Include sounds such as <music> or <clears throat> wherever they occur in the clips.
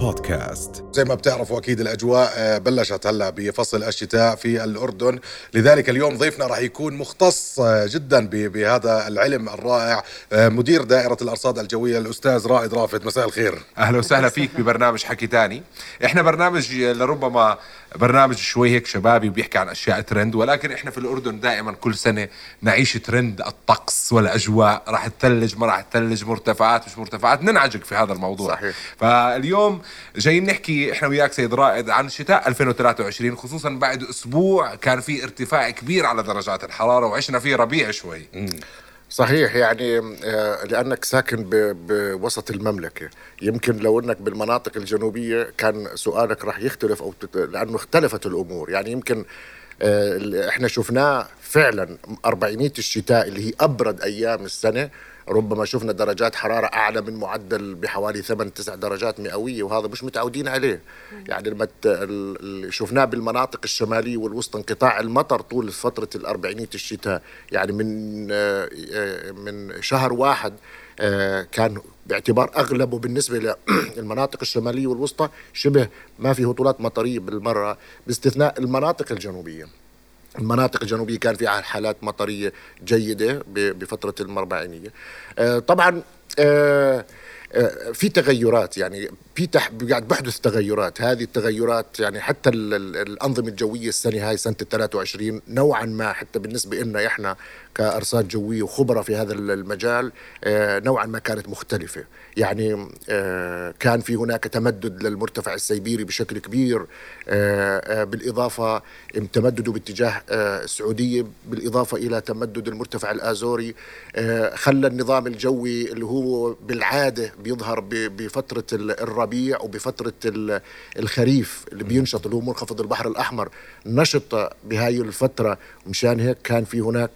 بودكاست. زي ما بتعرفوا أكيد الأجواء آه، بلشت هلأ بفصل الشتاء في الأردن. لذلك اليوم ضيفنا راح يكون مختص آه، جدا ب- بهذا العلم الرائع آه، مدير دائرة الأرصاد الجوية الأستاذ رائد رافد. مساء الخير. أهلا وسهلا فيك ببرنامج حكي تاني. إحنا برنامج لربما برنامج شوي هيك شبابي بيحكي عن أشياء ترند ولكن إحنا في الأردن دائما كل سنة نعيش ترند الطقس والأجواء. راح تثلج ما راح تثلج مرتفعات مش مرتفعات. ننعجق في هذا الموضوع. صحيح. فاليوم جايين نحكي إحنا وياك سيد رائد عن شتاء 2023 خصوصا بعد أسبوع كان في ارتفاع كبير على درجات الحرارة وعشنا فيه ربيع شوي. صحيح يعني آه، لأنك ساكن بوسط المملكة. يمكن لو إنك بالمناطق الجنوبية كان سؤالك راح يختلف أو. لأنه اختلفت الأمور. يعني يمكن آه، إحنا شفناه فعلا أربعينية الشتاء اللي هي أبرد أيام السنة ربما شفنا درجات حرارة أعلى من معدل بحوالي 8 9 درجات مئوية وهذا مش متعودين عليه يعني لما شفناه بالمناطق الشمالية والوسطى انقطاع المطر طول فترة الأربعينية الشتاء يعني من آه، آه، من شهر واحد آه، كان باعتبار أغلبه بالنسبة للمناطق <clears throat> الشمالية والوسطى شبه ما في هطولات مطرية بالمرة باستثناء المناطق الجنوبية. المناطق الجنوبية كان فيها حالات مطرية جيدة ب- بفترة الاربعينيه. آه، طبعا آه، آه، في تغيرات يعني في تح... قاعد بحدث تغيرات هذه التغيرات يعني حتى ال... ال- الأنظمة الجوية السنة هاي ال 23 نوعا ما حتى بالنسبة لنا إحنا كأرصاد جوية وخبراء في هذا المجال آه، نوعا ما كانت مختلفة. يعني آه، كان في هناك تمدد للمرتفع السيبيري بشكل كبير آه، بالإضافة تمدده باتجاه السعودية بالإضافة إلى تمدد المرتفع الآزوري. خلى النظام الجوي اللي هو بالعادة بيظهر بفترة ال- الربيع وبفترة ال- الخريف اللي بينشط اللي هو منخفض البحر الأحمر نشط بهاي الفترة. مشان هيك كان في هناك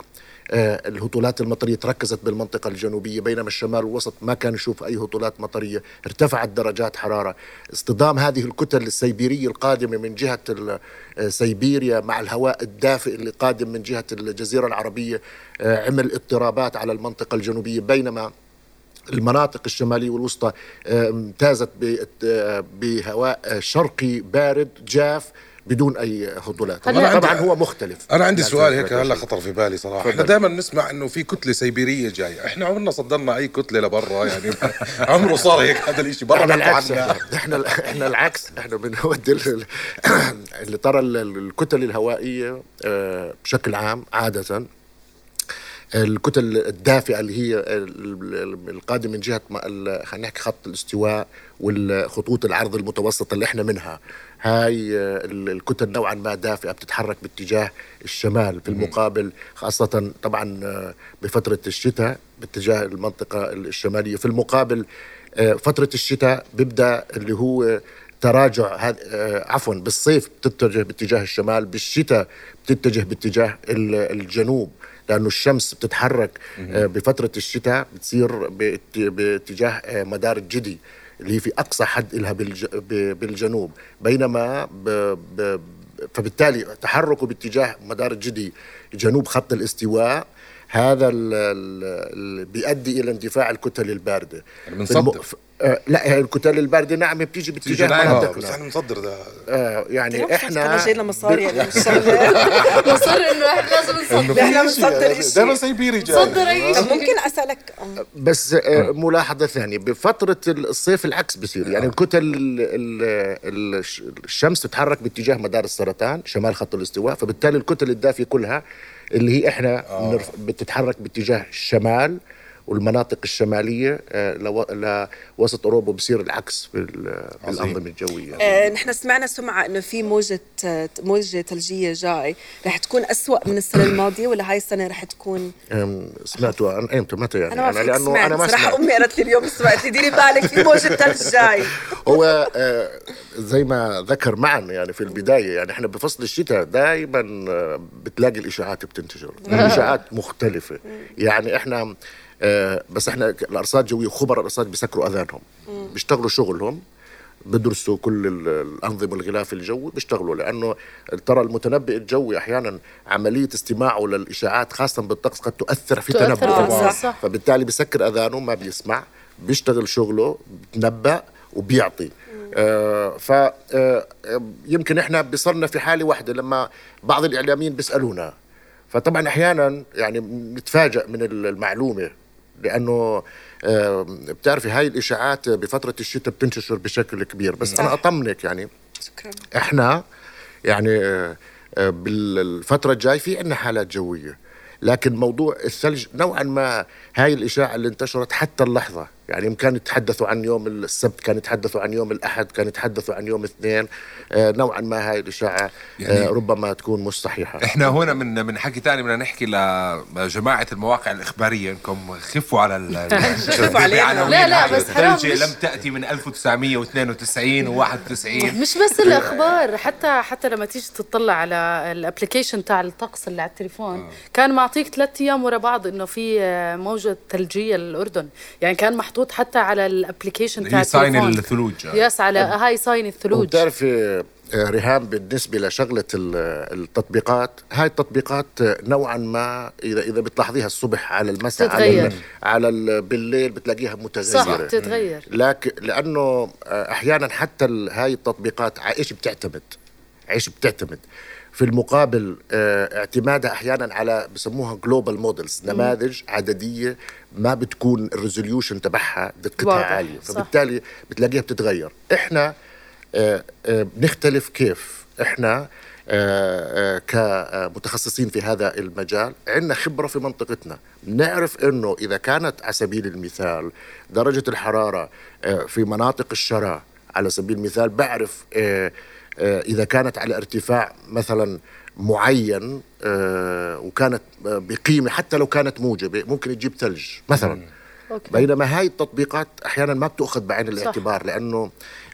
الهطولات المطرية تركزت بالمنطقة الجنوبية بينما الشمال والوسط ما كان يشوف أي هطولات مطرية. ارتفعت درجات حرارة. اصطدام هذه الكتل السيبيرية القادمة من ال- آه، سيبيريا مع الهواء الدافئ اللي قادم من جهة الجزيرة العربية آه، عمل اضطرابات على المنطقة الجنوبية. بينما المناطق الشمالية والوسطى آه، امتازت آه، بهواء آه، شرقي بارد جاف بدون أي هطولات طبعا هو مختلف. أنا عندي سؤال هيك 23. هلا خطر في بالي صراحة. إحنا دائما نسمع إنه في كتلة سيبيرية جاية. إحنا عمرنا صدرنا أي كتلة لبرا يعني. <laughs> عمره صار هيك هذا الشيء برا إحنا العكس. إحنا إحنا العكس. إحنا بنودي ال- اللي ترى ال- الكتل الهوائية آه، بشكل عام عادة الكتل الدافئة اللي هي ال- ال- القادمة من جهة خلينا نحكي خط الاستواء والخطوط العرض المتوسط اللي إحنا منها. هاي آه، ال- الكتل نوعا ما دافئة بتتحرك باتجاه الشمال في المقابل خاصة طبعا آه، بفترة الشتاء باتجاه المنطقة الشمالية. في المقابل آه، فترة الشتاء بيبدأ اللي هو تراجع هذا عفوا بالصيف بتتجه باتجاه الشمال بالشتاء بتتجه باتجاه ال- الجنوب. لأنه الشمس بتتحرك آه، بفترة الشتاء بتصير بات- باتجاه آه، مدار الجدي اللي هي في أقصى حد لها بالجنوب. بينما ب ب فبالتالي تحركه باتجاه مدار الجدي جنوب خط الاستواء هذا ال- ال- بيؤدي إلى اندفاع الكتل الباردة. يعني بنصدر. ف- آه، لا هي الكتل البارده نعم بتيجي باتجاه. آه، بس مناطقنا إحنا بنصدر ده. آه يعني إحنا إحنا جاينا مصاري يعني مش <laughs> إنه إحنا لازم نصدر. إحنا بنصدر دائما شيء سيبيري جاي نصدر أي شيء. ممكن أسألك؟ آه. بس آه، ملاحظة ثانية. بفترة الصيف العكس بصير يعني الكتل ال- ال- ال- الشمس تتحرك باتجاه مدار السرطان شمال خط الاستواء فبالتالي الكتل الدافية كلها اللي هي إحنا بتتحرك باتجاه الشمال والمناطق الشمالية آه، لو- لوسط أوروبا بصير العكس بال- بالأنظمة الجوية. آه، نحن سمعنا سمعة إنه في موجة آه، موجة ثلجية جاي. رح تكون أسوأ من السنة الماضية ولا هاي السنة رح تكون؟ أم، سمعتوا عن إمتى؟ متى يعني؟ أنا ما فيك لأنه سمعت. أنا ما صراحة سمعت. أمي قالت لي اليوم سمعت. لي ديري بالك في موجة ثلج جاي. <laughs> هو آه، زي ما ذكر معنا يعني في البداية يعني إحنا بفصل الشتاء دائما بتلاقي الإشاعات بتنتشر. <laughs> الإشاعات مختلفة. يعني إحنا آه، بس إحنا الأرصاد الجويه خبراء الأرصاد بيسكروا آذانهم. بيشتغلوا شغلهم بدرسوا كل ال- الأنظمة الغلاف الجوي بيشتغلوا. لأنه ترى المتنبئ الجوي أحيانا عملية استماعه للإشاعات خاصه بالطقس قد تؤثر في تنبؤه. فبالتالي بسكر آذانه ما بيسمع بيشتغل شغله بتنبأ وبيعطي. آه ف آه آه، يمكن إحنا بصرنا في حالة واحدة لما بعض الإعلاميين بيسألونا. فطبعا أحيانا يعني نتفاجئ من المعلومة. لأنه آه بتعرفي هاي الإشاعات بفترة الشتاء بتنتشر بشكل كبير بس أنا اطمنك يعني. شكرا. إحنا يعني آه، آه، بالفترة الجاي في عندنا حالات جوية لكن موضوع الثلج نوعا ما هاي الإشاعة اللي انتشرت حتى اللحظة يعني كانوا يتحدثوا عن يوم السبت كانوا يتحدثوا عن يوم الأحد كانوا يتحدثوا عن يوم الاثنين آه، نوعا ما هاي الإشاعة يعني- آه، ربما تكون مش صحيحة إحنا هنا من من حكي تاني بدنا نحكي لجماعة المواقع الإخبارية إنكم خفوا على ال <laughs> خفوا علينا. بعناوين لا، لا،. بس حرام لم تأتي من 1992 و91 مش بس الإخبار حتى حتى لما تيجي تطلع على ال application تاع الطقس اللي على التليفون آه. كان معطيك ثلاث أيام ورا بعض إنه في موجة ثلجية للأردن يعني كان محطوط حتى على ال application تاع هي صاين الثلوج. يس على هاي صاين الثلوج. وبتعرفي آه، ريهام بالنسبة لشغلة ال- التطبيقات هاي التطبيقات آه، نوعا ما إذا إذا بتلاحظيها الصبح على المساء على. ال- على ال- بالليل بتلاقيها صح متغيرة بتتغير لكن لأنه آه، أحيانا حتى ال- هاي التطبيقات على إيش بتعتمد؟ إيش بتعتمد؟ في المقابل آه، اعتمادها أحيانا على بسموها global models نماذج عددية ما بتكون ال resolution تبعها دقتها عالية. فبالتالي بتلاقيها بتتغير. إحنا آه، آه، بنختلف كيف. إحنا كمتخصصين في هذا المجال عندنا خبرة في منطقتنا. نعرف أنه إذا كانت على سبيل المثال درجة الحرارة في مناطق الشراء على سبيل المثال بعرف إذا كانت على ارتفاع مثلا معين آه، وكانت آه، بقيمة حتى لو كانت موجبة ممكن تجيب ثلج مثلا. okay. بينما هاي التطبيقات أحيانا ما بتاخذ بعين الاعتبار لأنه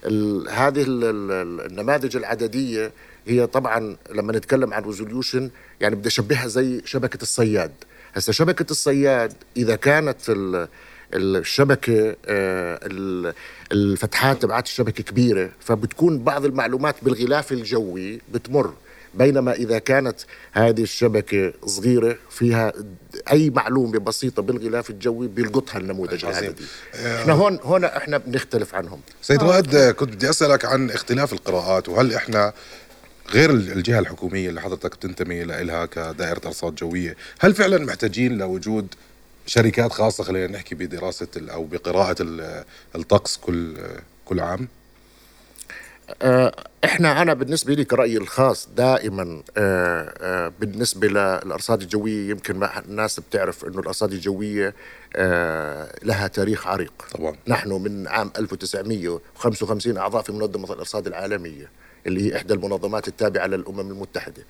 ال هذه ال ال النماذج العددية هي طبعا لما نتكلم عن resolution يعني بدي أشبهها زي شبكة الصياد. هسه شبكة الصياد إذا كانت ال الشبكة آه، ال- الفتحات تبعت الشبكة كبيرة فبتكون بعض المعلومات بالغلاف الجوي بتمر. بينما إذا كانت هذه الشبكة صغيرة فيها أي معلومة بسيطة بالغلاف الجوي بيلقطها النموذج. العددي إحنا هون هون إحنا بنختلف عنهم. سيد رائد آه، كنت بدي أسألك عن اختلاف القراءات وهل إحنا غير ال- الجهة الحكومية اللي حضرتك بتنتمي لها كدائرة أرصاد جوية، هل فعلا محتاجين لوجود شركات خاصة خلينا نحكي بدراسة أو بقراءة ال- الطقس كل كل عام؟ آه، إحنا أنا بالنسبة لي كرأيي الخاص دائما آه، آه، بالنسبة للارصاد الجوية يمكن ما الناس بتعرف إنه الأرصاد الجوية لها تاريخ عريق طبعا. نحن من عام 1955 اعضاء في منظمة الأرصاد العالمية اللي هي إحدى المنظمات التابعة للأمم المتحدة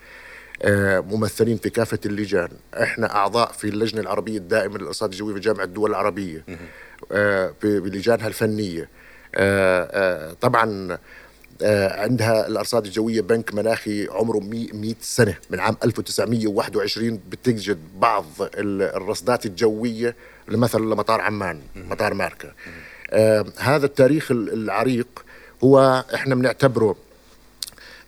ممثلين في كافة اللجان. إحنا أعضاء في اللجنة العربية الدائمة للأرصاد الجوية في جامعة الدول العربية. آه، ب- بلجانها الفنية. آه، آه، طبعا آه، عندها الأرصاد الجوية بنك مناخي عمره 100 سنة. من عام 1921 بتجد بعض ال- الرصدات الجوية مثلا لمطار عمان مطار ماركا. آه، هذا التاريخ ال- العريق هو إحنا بنعتبره آه،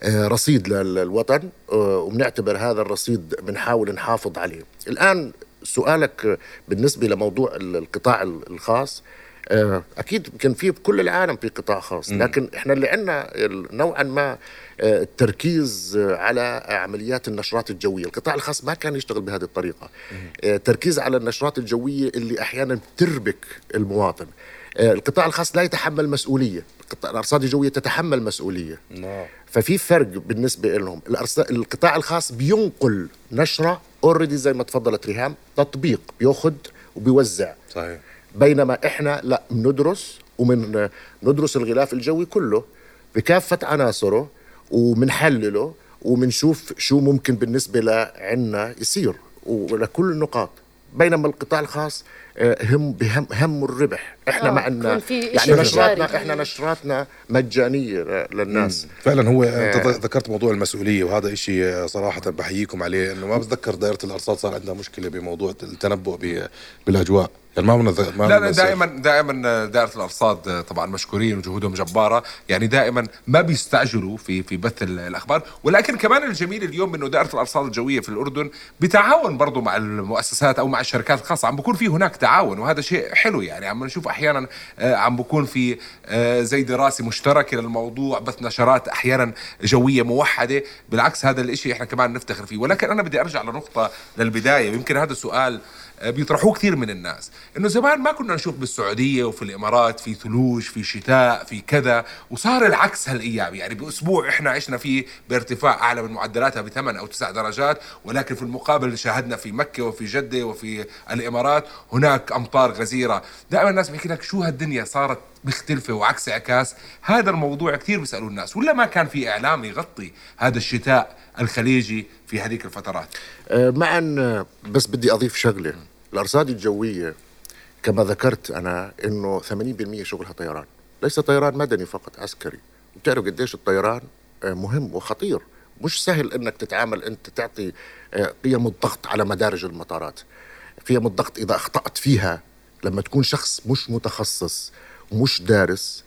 رصيد لل- للوطن آه، وبنعتبر هذا الرصيد بنحاول نحافظ عليه. الآن سؤالك آه، بالنسبة لموضوع ال- القطاع ال- الخاص آه، أكيد يمكن في بكل العالم في قطاع خاص لكن إحنا اللي عندنا نوعا ما آه، التركيز آه، على عمليات النشرات الجوية. القطاع الخاص ما كان يشتغل بهذه الطريقة. آه، تركيز على النشرات الجوية اللي أحيانا بتربك المواطن. آه، القطاع الخاص لا يتحمل مسؤولية. القطاع- الأرصاد الجوية تتحمل مسؤولية. ففي فرق بالنسبة لهم القطاع الخاص بينقل نشرة اوريدي زي ما تفضلت ريهام تطبيق بياخذ وبيوزع. صحيح. بينما إحنا لا بندرس ومن ندرس الغلاف الجوي كله بكافة عناصره ومنحلله ومنشوف شو ممكن بالنسبة لعنا يصير ولكل النقاط. بينما القطاع الخاص آه، هم بهم هم الربح. إحنا آه، ما عندنا يعني نشراتنا. إحنا نشراتنا مجانية للناس. فعلا هو أنت آه. ذكرت موضوع المسؤولية وهذا إشي صراحة بحييكم عليه إنه ما بتذكر دائرة الأرصاد صار عندها مشكلة بموضوع التنبؤ بالأجواء. يعني ما بدنا ما لا لا دائما دائما دائرة الأرصاد طبعا مشكورين وجهودهم جبارة. يعني دائما ما بيستعجلوا في في بث ال- الأخبار. ولكن كمان الجميل اليوم إنه دائرة الأرصاد الجوية في الأردن بتعاون برضه مع المؤسسات أو مع الشركات الخاصة. عم بكون في هناك تعاون وهذا شيء حلو يعني. عم نشوف أحيانا آه، عم بكون في آه، زي دراسة مشتركة للموضوع بث نشرات أحيانا جوية موحدة. بالعكس هذا الإشي إحنا كمان نفتخر فيه. ولكن أنا بدي أرجع لنقطة للبداية. ويمكن هذا السؤال بيطرحوه كثير من الناس. إنه زمان ما كنا نشوف بالسعودية وفي الإمارات في ثلوج في شتاء في كذا وصار العكس هالأيام. يعني بأسبوع إحنا عشنا فيه بارتفاع أعلى من معدلاتها بثمان أو تسع درجات ولكن في المقابل شاهدنا في مكة وفي جدة وفي الإمارات هناك أمطار غزيرة. دائما الناس بيحكي لك شو هالدنيا صارت مختلفة وعكس عكاس هذا الموضوع كثير بيسألوا الناس. ولا ما كان في إعلام يغطي هذا الشتاء الخليجي في هذيك الفترات؟ آه، معا آه، بس بدي أضيف شغلة. الأرصاد الجوية كما ذكرت أنا إنه 80% شغلها طيران. ليس طيران مدني فقط عسكري. بتعرف قديش الطيران آه، مهم وخطير. مش سهل إنك تتعامل أنت تعطي آه، قيم الضغط على مدارج المطارات. قيم الضغط إذا أخطأت فيها لما تكون شخص مش متخصص ومش دارس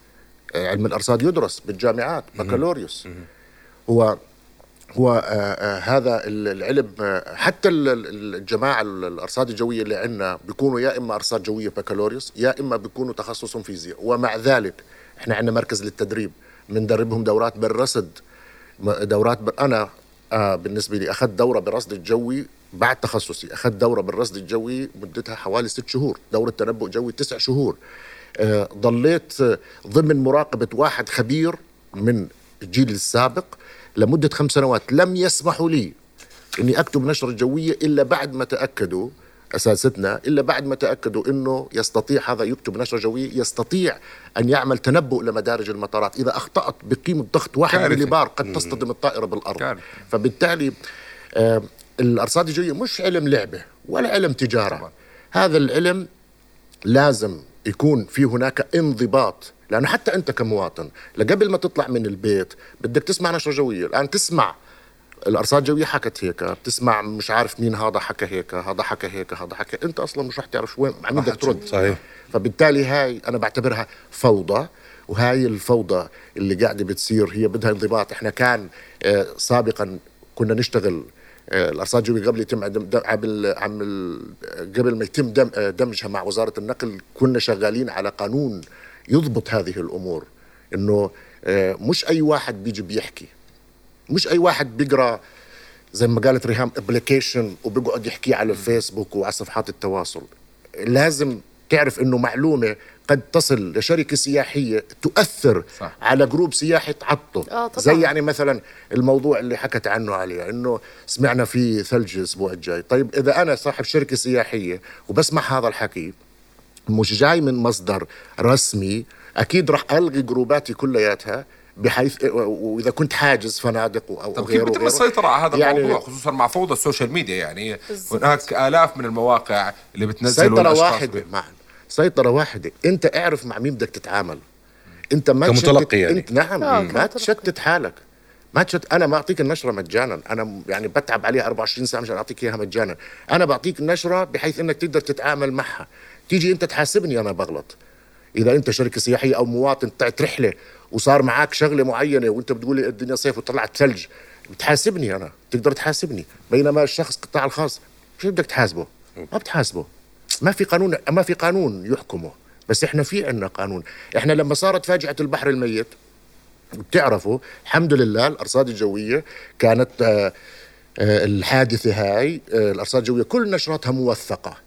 آه، علم الأرصاد يدرس بالجامعات بكالوريوس. هو هو آه، آه، هذا ال- العلم آه، حتى ال- ال- الجماعة ال- الأرصاد الجوية اللي عندنا بيكونوا يا إما أرصاد جوية بكالوريوس يا إما بيكونوا تخصصهم فيزياء. ومع ذلك إحنا عندنا مركز للتدريب بندربهم دورات بالرصد دورات بر... أنا بالنسبة لي أخذت دورة بالرصد الجوي بعد تخصصي أخذت دورة بالرصد الجوي مدتها حوالي ست شهور دورة تنبؤ جوي تسع شهور. ضليت ضمن مراقبة واحد خبير من الجيل السابق لمدة خمس سنوات لم يسمحوا لي إني أكتب نشرة جوية إلا بعد ما تأكدوا أساتذتنا إلا بعد ما تأكدوا إنه يستطيع هذا يكتب نشرة جوية يستطيع أن يعمل تنبؤ لمدارج المطارات إذا أخطأت بقيمة ضغط واحد كارثة. مليبار قد تصطدم الطائرة بالأرض كارثة. فبالتالي آه الأرصاد الجوية مش علم لعبة ولا علم تجارة طبعا. هذا العلم لازم يكون في هناك انضباط لأنه حتى أنت كمواطن لقبل ما تطلع من البيت بدك تسمع نشرة جوية الآن تسمع. الأرصاد الجويه حكت هيك بتسمع مش عارف مين هذا حكى هيك هذا حكى هيك هذا حكى أنت أصلا مش رح تعرف وين عم بدك ترد. صحيح. فبالتالي هاي أنا بعتبرها فوضى وهاي الفوضى اللي قاعدة بتصير هي بدها انضباط. إحنا كان آه، سابقا كنا نشتغل آه، الأرصاد الجويه قبل يتم عمل قبل ما يتم آه، دمجها مع وزارة النقل كنا شغالين على قانون يضبط هذه الأمور إنه آه، مش أي واحد بيجي بيحكي مش أي واحد بيقرأ زي ما قالت ريهام application وبيقعد يحكي على الفيسبوك وعلى صفحات التواصل لازم تعرف إنه معلومة قد تصل لشركة سياحية تؤثر صح. صح. على group سياحي تعطل آه، طبعاً. زي يعني مثلا الموضوع اللي حكت عنه عليه إنه سمعنا في ثلج الأسبوع الجاي طيب إذا أنا صاحب شركة سياحية وبسمع هذا الحكي مش جاي من مصدر رسمي أكيد راح ألغي جروباتي كلياتها بحيث وإذا كنت حاجز فنادق أو طب كيف وغيره. السيطرة على هذا يعني الموضوع خصوصا مع فوضى ال social media؟ يعني هناك آلاف من المواقع اللي بتنزل واحدة بي- معا. سيطرة واحدة. أنت اعرف مع مين بدك تتعامل. أنت ما كمتلقي تشتت يعني. انت نعم آه، ما. تشتت حالك. ما تشت أنا ما اعطيك النشرة مجانا. أنا يعني بتعب عليها 24 ساعة مشان أعطيك إياها مجانا. أنا بعطيك النشره بحيث إنك تقدر تتعامل معها. تيجي انت تحاسبني أنا بغلط. اذا انت شركه سياحيه أو مواطن طلعت رحلة وصار معك شغلة معينة وانت بتقول لي الدنيا صيف وطلعت ثلج بتحاسبني أنا تقدر تحاسبني. بينما الشخص القطاع الخاص شو بدك تحاسبه؟ ما بتحاسبه. ما في قانون ما في قانون يحكمه. بس إحنا في عندنا قانون. إحنا لما صارت فاجعة البحر الميت بتعرفوا الحمد لله الأرصاد الجوية كانت آه، آه، الحادثة هاي آه، الأرصاد الجوية كل نشراتها موثقة.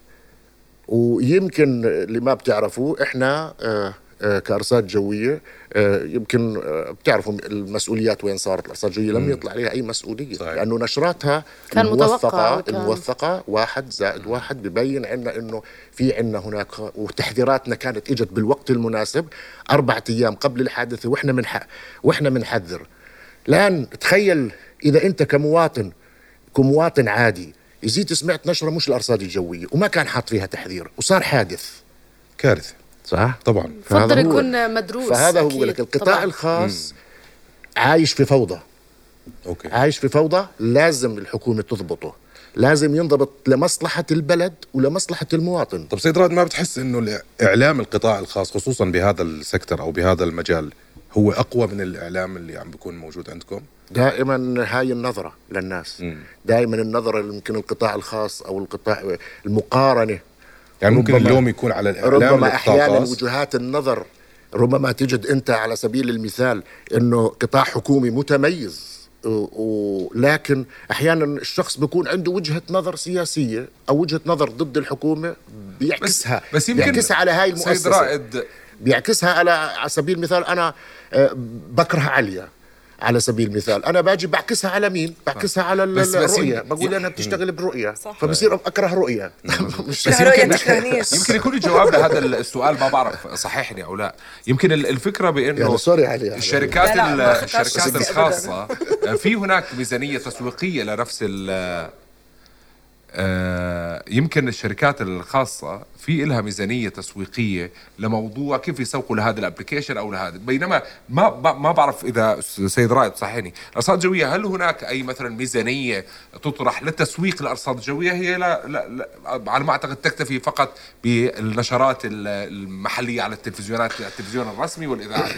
ويمكن اللي ما بتعرفوا إحنا آه، آه، كأرصاد جوية آه، يمكن بتعرفوا المسؤوليات وين صارت. الأرصاد الجوية لم يطلع عليها أي مسؤولية صحيح. لأنه نشراتها كان متوقع الموثقة وكان- الموثقة واحد زائد واحد ببين عنا إنه في عنا هناك وتحذيراتنا كانت إجت بالوقت المناسب أربعة أيام قبل الحادثة وإحنا من وإحنا بنحذر الآن تخيل إذا أنت كمواطن كمواطن عادي يزيد سمعت نشرة مش الأرصاد الجوية وما كان حاط فيها تحذير وصار حادث. كارثة. صح؟ طبعا. هو- يكون مدروس فهذا هو لك القطاع طبعاً. الخاص عايش في فوضى. أوكي. عايش في فوضى لازم الحكومة تضبطه. لازم ينضبط لمصلحة البلد ولمصلحة المواطن. طب سيد رائد ما بتحس إنه اعلام القطاع الخاص خصوصا بهذا السكتر أو بهذا المجال هو أقوى من الإعلام اللي عم بيكون موجود عندكم؟ دائما هاي النظرة للناس. دائما النظرة اللي يمكن القطاع الخاص أو القطاع المقارنة. يعني ممكن اللوم يكون على الإعلام ربما أحيانا. وجهات النظر ربما تجد أنت على سبيل المثال إنه قطاع حكومي متميز ولكن أحيانا الشخص بيكون عنده وجهة نظر سياسية أو وجهة نظر ضد الحكومة بيعكسها بس يمكن بيعكسها على هاي سيد المؤسسة. رائد بيعكسها على على سبيل المثال أنا بكره عليا على سبيل المثال. أنا باجي بعكسها على مين؟ بعكسها على ال- بس- بس الرؤية. بقول أنا بتشتغل برؤية. صح. فبصير أكره رؤية. <laughs> مش لا، رؤية تكرهنيش. يمكن يكون الجواب لهذا السؤال ما بعرف صححني أو لا. يمكن ال- الفكرة بأنه يعني sorry عليها. الشركات لا، لا، الشركات بس الخاصة في هناك ميزانية تسويقية لنفس ال آه، يمكن الشركات الخاصة في إلها ميزانية تسويقية لموضوع كيف يسوقوا لهذا ال application أو لهذا. بينما ما ما بعرف إذا سيد رائد صحيني الأرصاد الجوية هل هناك أي مثلا ميزانية تطرح للتسويق للأرصاد الجوية هي لا, لا, لا على ما أعتقد تكتفي فقط بالنشرات ال- المحلية على التلفزيونات التلفزيون الرسمي والإذاعات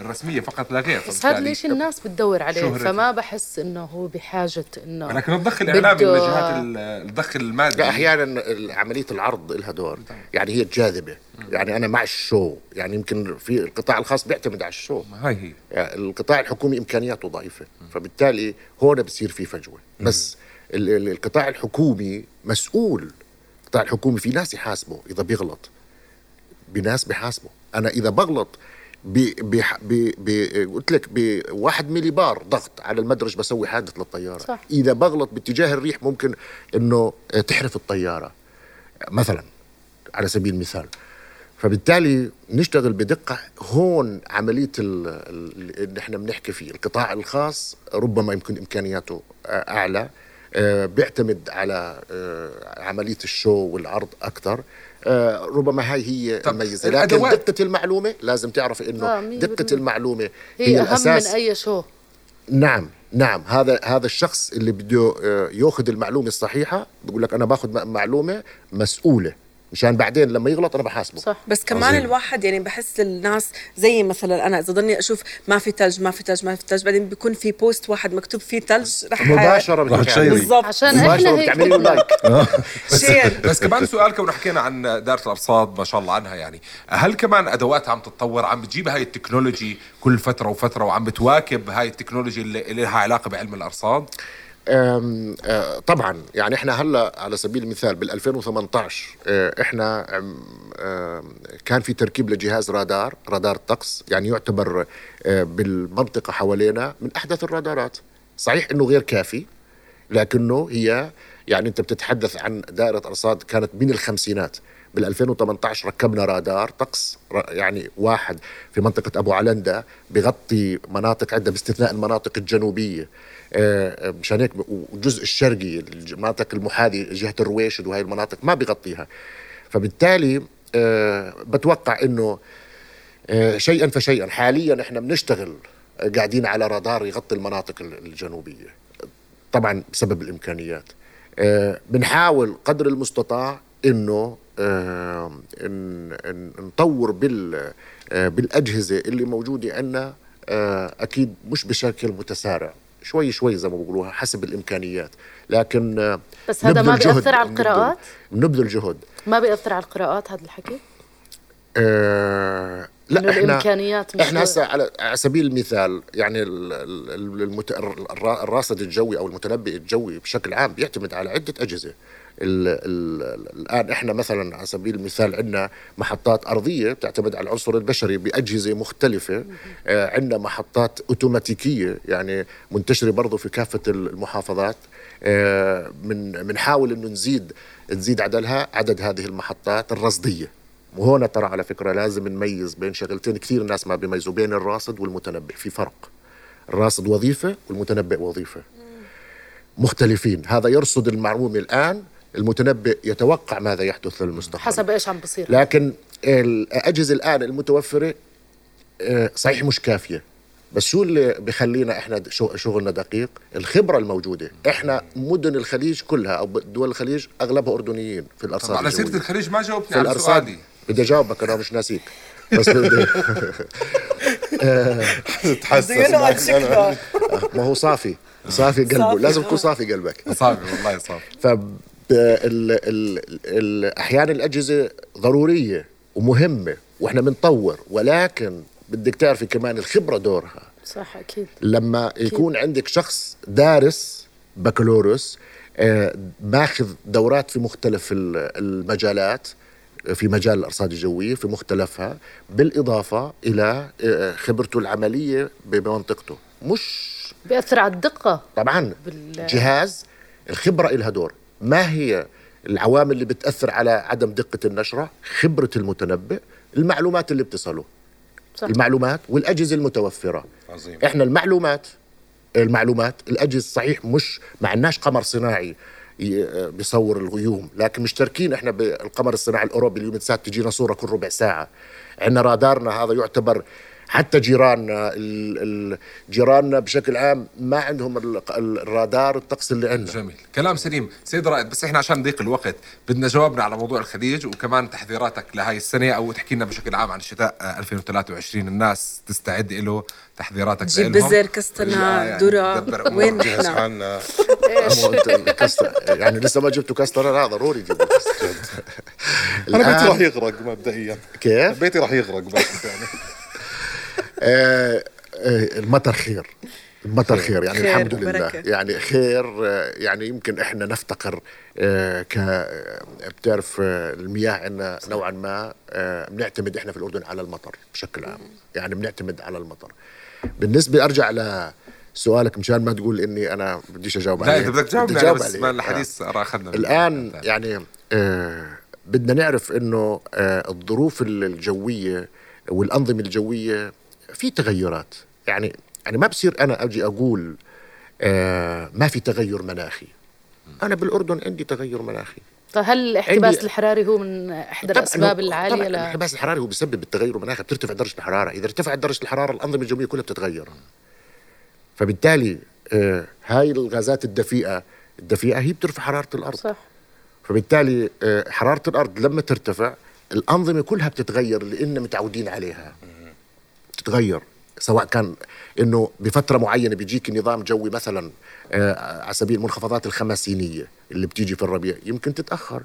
الرسمية فقط لا غير. بس هذا ليش الناس بتدور عليه. فما بحس إنه هو بحاجة إنه لكن الضخ الإعلامي من بده- جهات ال- الضخ المادي. لا أحيانا عملية العرض لها دور. يعني هي الجاذبه يعني أنا مع ال show. يعني يمكن في القطاع الخاص بيعتمد على ال show. هاي هي. يعني القطاع الحكومي إمكانياته ضعيفة. فبالتالي هون بصير في فجوة. بس ال- ال- القطاع الحكومي مسؤول. القطاع الحكومي في ناس يحاسبه إذا بيغلط. بناس بحاسبه أنا إذا بغلط ب ب ب ب قلت لك بواحد ملي بار ضغط على المدرج بسوي حادث للطيارة. صح. إذا بغلط باتجاه الريح ممكن إنه تحرف الطيارة. مثلا على سبيل المثال. فبالتالي نشتغل بدقة هون عملية ال- ال- اللي إحنا بنحكي فيه. القطاع الخاص ربما يمكن إمكانياته آه، أعلى آه، بيعتمد على آه، عملية ال show والعرض أكثر آه، ربما هاي هي الميزة. لكن الأدوات- دقة المعلومة لازم تعرف آه، إنه مية دقة. المعلومة هي, هي, أهم الأساس. من أي show. نعم نعم. هذا هذا الشخص اللي بده آه، ياخذ المعلومة الصحيحة بقول لك أنا باخذ م- معلومة مسؤولة. مشان بعدين لما يغلط أنا بحاسبه. صح. بس كمان عظيم. عظيم. الواحد يعني بحس الناس زي مثلا أنا إذا ضلني أشوف ما في ثلج ما في ثلج ما في ثلج بعدين بيكون في post واحد مكتوب فيه ثلج رح مباشرة بدك تشيري. بالضبط. عشان مباشرة إحنا هيك بتعملي like <laughs> <laughs> share بس كمان سؤال كون حكينا عن دائرة الأرصاد ما شاء الله عنها يعني. هل كمان أدواتها عم تتطور؟ عم بتجيب هاي ال technology كل فترة وفترة وعم بتواكب هاي ال technology اللي اللي لها علاقة بعلم آه، طبعا يعني إحنا هلأ على سبيل المثال بال 2018 آه، إحنا كان في تركيب لجهاز رادار رادار طقس يعني يعتبر آه، بالمنطقة حوالينا من أحدث الرادارات. صحيح إنه غير كافي لكنه هي يعني أنت بتتحدث عن دائرة أرصاد كانت من الخمسينات. بال 2018 ركبنا رادار طقس يعني واحد في منطقة أبو علندة بغطي مناطق عده باستثناء المناطق الجنوبية. آه، مشان هيك والجزء الشرقي المناطق المحاذيه جهة الرويشد وهي المناطق ما بغطيها فبالتالي آه، بتوقع إنه آه، شيئا فشيئا حاليا إحنا بنشتغل آه، قاعدين على رادار يغطي المناطق ال- الجنوبية طبعا بسبب الإمكانيات. آه، بنحاول قدر المستطاع إنه آه، نطور بال آه، بالأجهزة اللي موجودة عندنا آه، أكيد مش بشكل متسارع. شوي شوي زي ما بيقولوها حسب الإمكانيات. لكن آه، بس هذا ما بيأثر على القراءات؟ نبذل جهد. ما بيأثر على القراءات هذا الحكي؟ آه إنه لا إحنا الإمكانيات مش إحنا هسه على على سبيل المثال يعني المت... الراصد الجوي أو المتنبئ الجوي بشكل عام بيعتمد على عدة أجهزة. ال ال الآن إحنا مثلا على سبيل المثال عندنا محطات أرضية بتعتمد على العنصر البشري بأجهزة مختلفة. آه عندنا محطات أوتوماتيكية يعني منتشرة برضه في كافة المحافظات. آه من بنحاول إنه نزيد نزيد عددها عدد هذه المحطات الرصدية. وهون ترى على فكرة لازم نميز بين شغلتين كثير الناس ما بيميزوا بين الراصد والمتنبئ. في فرق. الراصد وظيفة والمتنبئ وظيفة. مختلفين. هذا يرصد المعلومة الآن. المتنبئ يتوقع ماذا يحدث للمستقبل. حسب إيش عم بصير. لكن الأجهزة الآن المتوفرة آه، صحيح مش كافية. بس شو اللي بخلينا إحنا شو- شغلنا دقيق؟ الخبرة الموجودة. إحنا مدن الخليج كلها أو دول الخليج أغلبها أردنيين في الأرصاد على سيرة. الخليج ما جاوبتني في على الأرصاد. سؤالي. بدي أجاوبك أنا مش ناسيك. بس بدي <laughs> تحسس ينقل شكله ما هو صافي. صافي قلبه. صافي. لازم يكون صافي قلبك. صعب والله. ال... أحيانا الأجهزة ضرورية ومهمة وإحنا بنطور ولكن بدك تعرفي كمان الخبرة دورها. صح أكيد. لما يكون عندك شخص دارس بكالوريوس آه، ماخذ دورات في مختلف ال- المجالات في مجال الأرصاد الجوية في مختلفها بالإضافة إلى آه، خبرته العملية بمنطقته. مش بيأثر على الدقة. طبعا. بال- جهاز الخبرة لها دور. ما هي العوامل اللي بتأثر على عدم دقة النشرة؟ خبرة المتنبئ المعلومات اللي بتصله. صح. المعلومات والأجهزة المتوفرة. عظيم. إحنا المعلومات المعلومات الأجهزة صحيح مش ما عندناش قمر صناعي ي- بيصور الغيوم. لكن مشتركين إحنا بالقمر الصناعي الأوروبي اليوم ساعات تجينا صورة كل ربع ساعة. عندنا رادارنا هذا يعتبر حتى جيراننا ال- ال- جيراننا بشكل عام ما عندهم ال- ال- الرادار الطقس اللي عندنا. جميل. كلام سليم. سيد رائد بس إحنا عشان ضيق الوقت بدنا جوابنا على موضوع الخليج وكمان تحذيراتك لهاي السنة أو تحكي لنا بشكل عام عن شتاء آه، 2023 الناس تستعد له تحذيراتك جيب. بزر كستنا آه، يعني. وين الكستر يعني لسه ما جبتوا كستر لا ضروري جيبوا أنا بيتي راح يغرق مبدئيا. كيف؟ بيتي راح يغرق بس يعني. آه آه المطر خير. المطر خير. يعني خير الحمد لله. وبركة. يعني خير آه يعني يمكن إحنا نفتقر آه ك آه، بتعرف آه المياه عندنا نوعا ما آه بنعتمد إحنا في الأردن على المطر بشكل عام. يعني بنعتمد على المطر. بالنسبة أرجع لسؤالك مشان ما تقول إني أنا بديش أجاوب لا عليه. انت بدك أجاوب بس. ما آه. الحديث اخذنا الآن يعني آه بدنا نعرف إنه آه الظروف الجوية والأنظمة الجوية في تغيرات. يعني يعني ما بصير أنا أجي أقول آه ما في تغير مناخي. أنا بالأردن عندي تغير مناخي. طيب هل الاحتباس عندي- الحراري هو من إحدى الأسباب العالية طبعا ل... الانحباس الحراري هو بيسبب التغير المناخي بترتفع درجة الحرارة. إذا ارتفعت درجة الحرارة الأنظمة الجوية كلها بتتغير. فبالتالي آه هاي الغازات الدفيئة الدفيئة هي بترفع حرارة الأرض. صح. فبالتالي آه، حرارة الأرض لما ترتفع الأنظمة كلها بتتغير لأن متعودين عليها. تتغير سواء كان إنه بفترة معينة بيجيك نظام جوي مثلا آه، على سبيل المنخفضات الخمسينيه اللي بتيجي في الربيع يمكن تتأخر.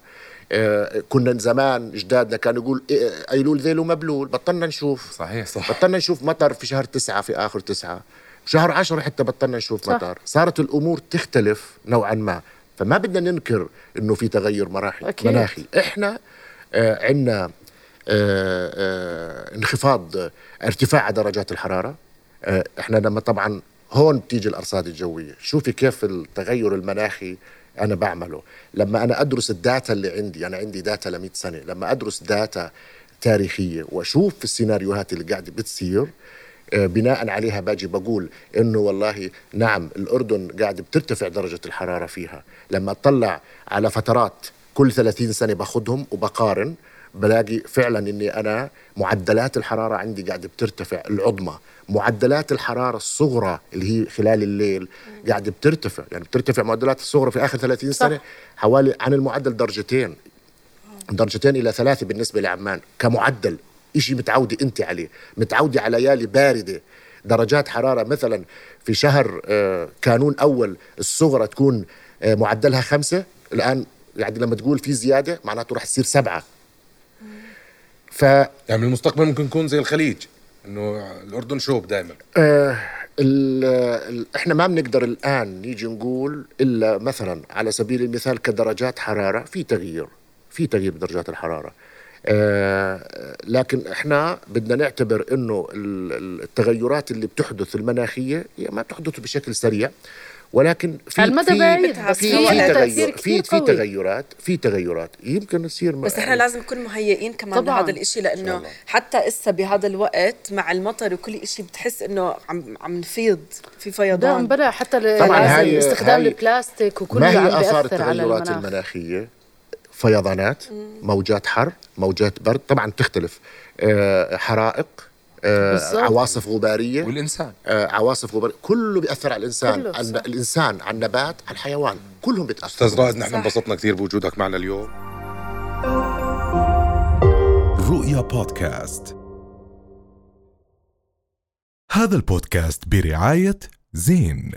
آه، كنا زمان اجدادنا كانوا يقول إيه، ايلول ذيل ومبلول بطلنا نشوف. صحيح صح بطلنا نشوف مطر في شهر تسعة في آخر تسعة. شهر عشرة حتى بطلنا نشوف صح. مطر. صارت الأمور تختلف نوعا ما. فما بدنا ننكر إنه في تغير مراحل أكيد. مناخي. إحنا آه عندنا انخفاض آه، ارتفاع درجات الحرارة. آه إحنا لما طبعا هون بتيجي الأرصاد الجوية. شوفي كيف التغير المناخي أنا بعمله. لما أنا أدرس ال data اللي عندي أنا عندي data ل 100 سنة. لما أدرس data تاريخية وأشوف السيناريوهات اللي قاعدة بتصير آه، بناء عليها باجي بقول إنه والله نعم الأردن قاعد بترتفع درجة الحرارة فيها. لما أطلع على فترات كل 30 سنة باخذهم وبقارن بلاقي فعلا إني أنا معدلات الحرارة عندي قاعدة بترتفع العظمى معدلات الحرارة الصغرى اللي هي خلال الليل قاعدة بترتفع. يعني بترتفع معدلات الصغرى في آخر 30 سنة حوالي عن المعدل درجتين. درجتين إلى ثلاثة بالنسبة لعمان كمعدل شيء متعودة أنت عليه. متعودة على ليالي باردة. درجات حرارة مثلا في شهر آه، كانون أول الصغرى تكون آه، معدلها خمسة الآن يعني لما تقول في زيادة معناته رح تصير سبعة. ف يعني المستقبل ممكن يكون زي الخليج إنه الأردن شوب دائما آه ال ال إحنا ما بنقدر الآن نيجي نقول إلا مثلا على سبيل المثال كدرجات حرارة في تغيير في تغيير بدرجات الحرارة. آه لكن إحنا بدنا نعتبر إنه ال- ال- التغيرات اللي بتحدث المناخية هي ما بتحدث بشكل سريع. ولكن في على المدى في بعيد في في تغير في في. تغيرات في تغيرات. يمكن يصير بس إحنا لازم نكون مهيئين كمان طبعاً. لهذا الإشي لأنه حتى إسا بهذا الوقت مع المطر وكل إشي بتحس إنه عم عم نفيض في فيضان. بلا حتى طبعاً هاي- استخدام هاي البلاستيك وكله ما هي آثار التغيرات المناخ. المناخية؟ فيضانات موجات حر موجات برد. طبعا تختلف. آه، حرائق آه، بالظبط. عواصف غبارية. والإنسان. آه، عواصف غبارية. كله بيأثر على الإنسان. كله، على. الإنسان على النبات على الحيوان كلهم بيتأثروا. أستاذ رائد نحن. انبسطنا كثير بوجودك معنا اليوم. رؤيا بودكاست. هذا البودكاست برعاية زين.